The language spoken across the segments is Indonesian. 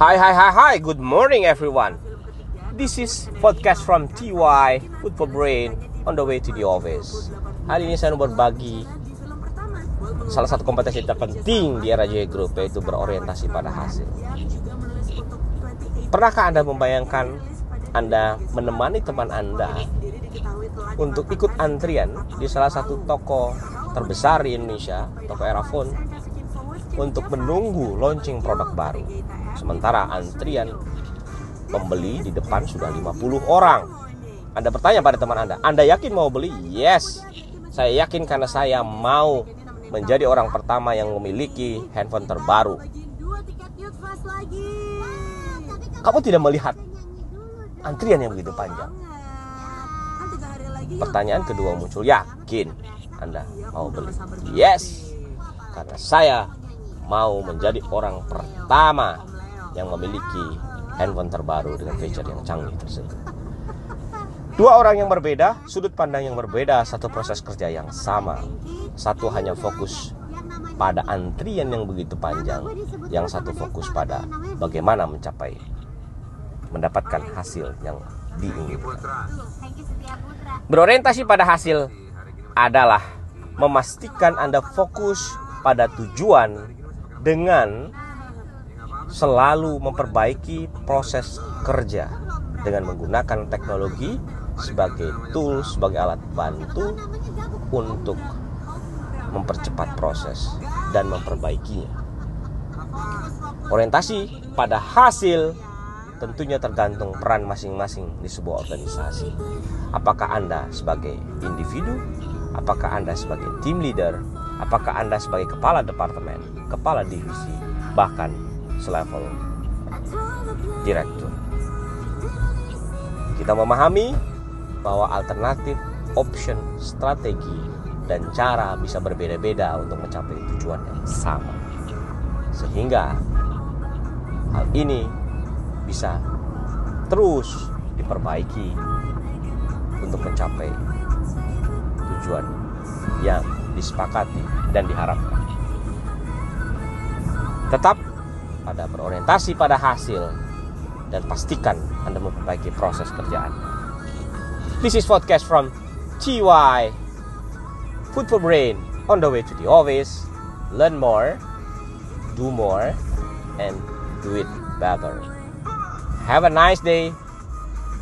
Hi, hi, hi, hi. Good morning, everyone. This is podcast from TY Food for Brain on the way to the office. Hari ini saya mau berbagi salah satu kompetensi terpenting di era J Group yaitu berorientasi pada hasil. Pernahkah Anda membayangkan Anda menemani teman Anda untuk ikut antrian di salah satu toko terbesar di Indonesia, toko Erafon, untuk menunggu launching produk baru? Sementara antrian pembeli di depan sudah 50 orang. Anda bertanya pada teman Anda, Anda yakin mau beli? Yes. Saya yakin karena saya mau menjadi orang pertama yang memiliki handphone terbaru. Kamu tidak melihat antrian yang begitu panjang. Pertanyaan kedua muncul, yakin Anda mau beli? Yes. Karena saya mau menjadi orang pertama yang memiliki handphone terbaru dengan feature yang canggih tersebut. Dua orang yang berbeda, sudut pandang yang berbeda, satu proses kerja yang sama. Satu hanya fokus pada antrian yang begitu panjang, yang satu fokus pada bagaimana mencapai mendapatkan hasil yang diinginkan. Berorientasi pada hasil adalah memastikan Anda fokus pada tujuan dengan selalu memperbaiki proses kerja dengan menggunakan teknologi sebagai tool, sebagai alat bantu untuk mempercepat proses dan memperbaikinya. Orientasi pada hasil tentunya tergantung peran masing-masing di sebuah organisasi. Apakah Anda sebagai individu, apakah Anda sebagai team leader, apakah Anda sebagai kepala departemen, kepala divisi, bahkan selevel direktur. Kita memahami bahwa alternatif, option, strategi, dan cara bisa berbeda-beda untuk mencapai tujuan yang sama. Sehingga hal ini bisa terus diperbaiki untuk mencapai tujuan yang disepakati dan diharapkan. Tetap pada berorientasi pada hasil dan pastikan Anda memperbaiki proses kerjaan. This is podcast from TY Food for Brain on the way to the office. Learn more, do more, and do it better. Have a nice day,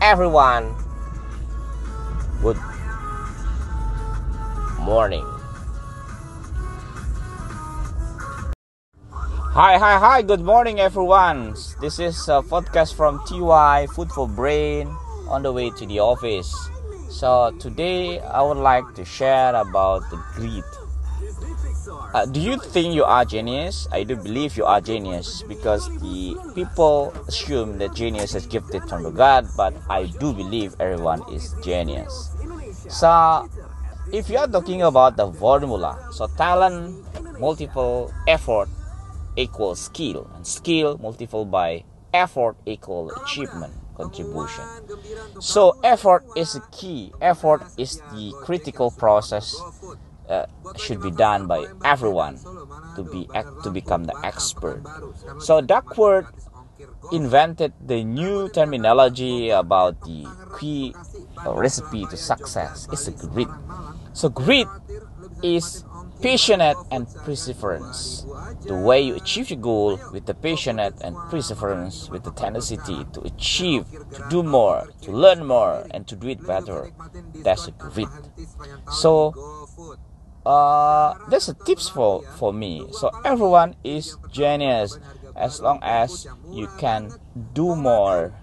everyone. Good morning. Hi, hi, hi. Good morning, everyone. This is a podcast from TY Food for Brain on the way to the office. So, today I would like to share about the greed. Uh, do you think you are genius? I do believe you are genius because the people assume that genius is gifted from the God, but I do believe everyone is genius. So, if you are talking about the formula, so talent, multiple effort, equals skill and skill multiplied by effort equal achievement contribution. So effort is the key. Effort is the critical process uh, should be done by everyone to be to become the expert. So Duckworth invented the new terminology about the key recipe to success. It's a grit. So grit is passionate and perseverance. The way you achieve your goal with the passionate and perseverance, with the tenacity to achieve, to do more, to learn more, and to do it better. That's a grit. So, uh, that's a tips for for me. So everyone is genius as long as you can do more,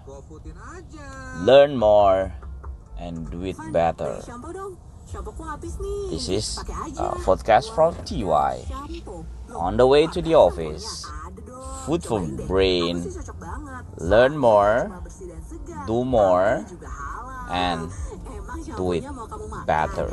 learn more, and do it better. This is a podcast from TY. On the way to the office, food for brain, learn more, do more, and do it better.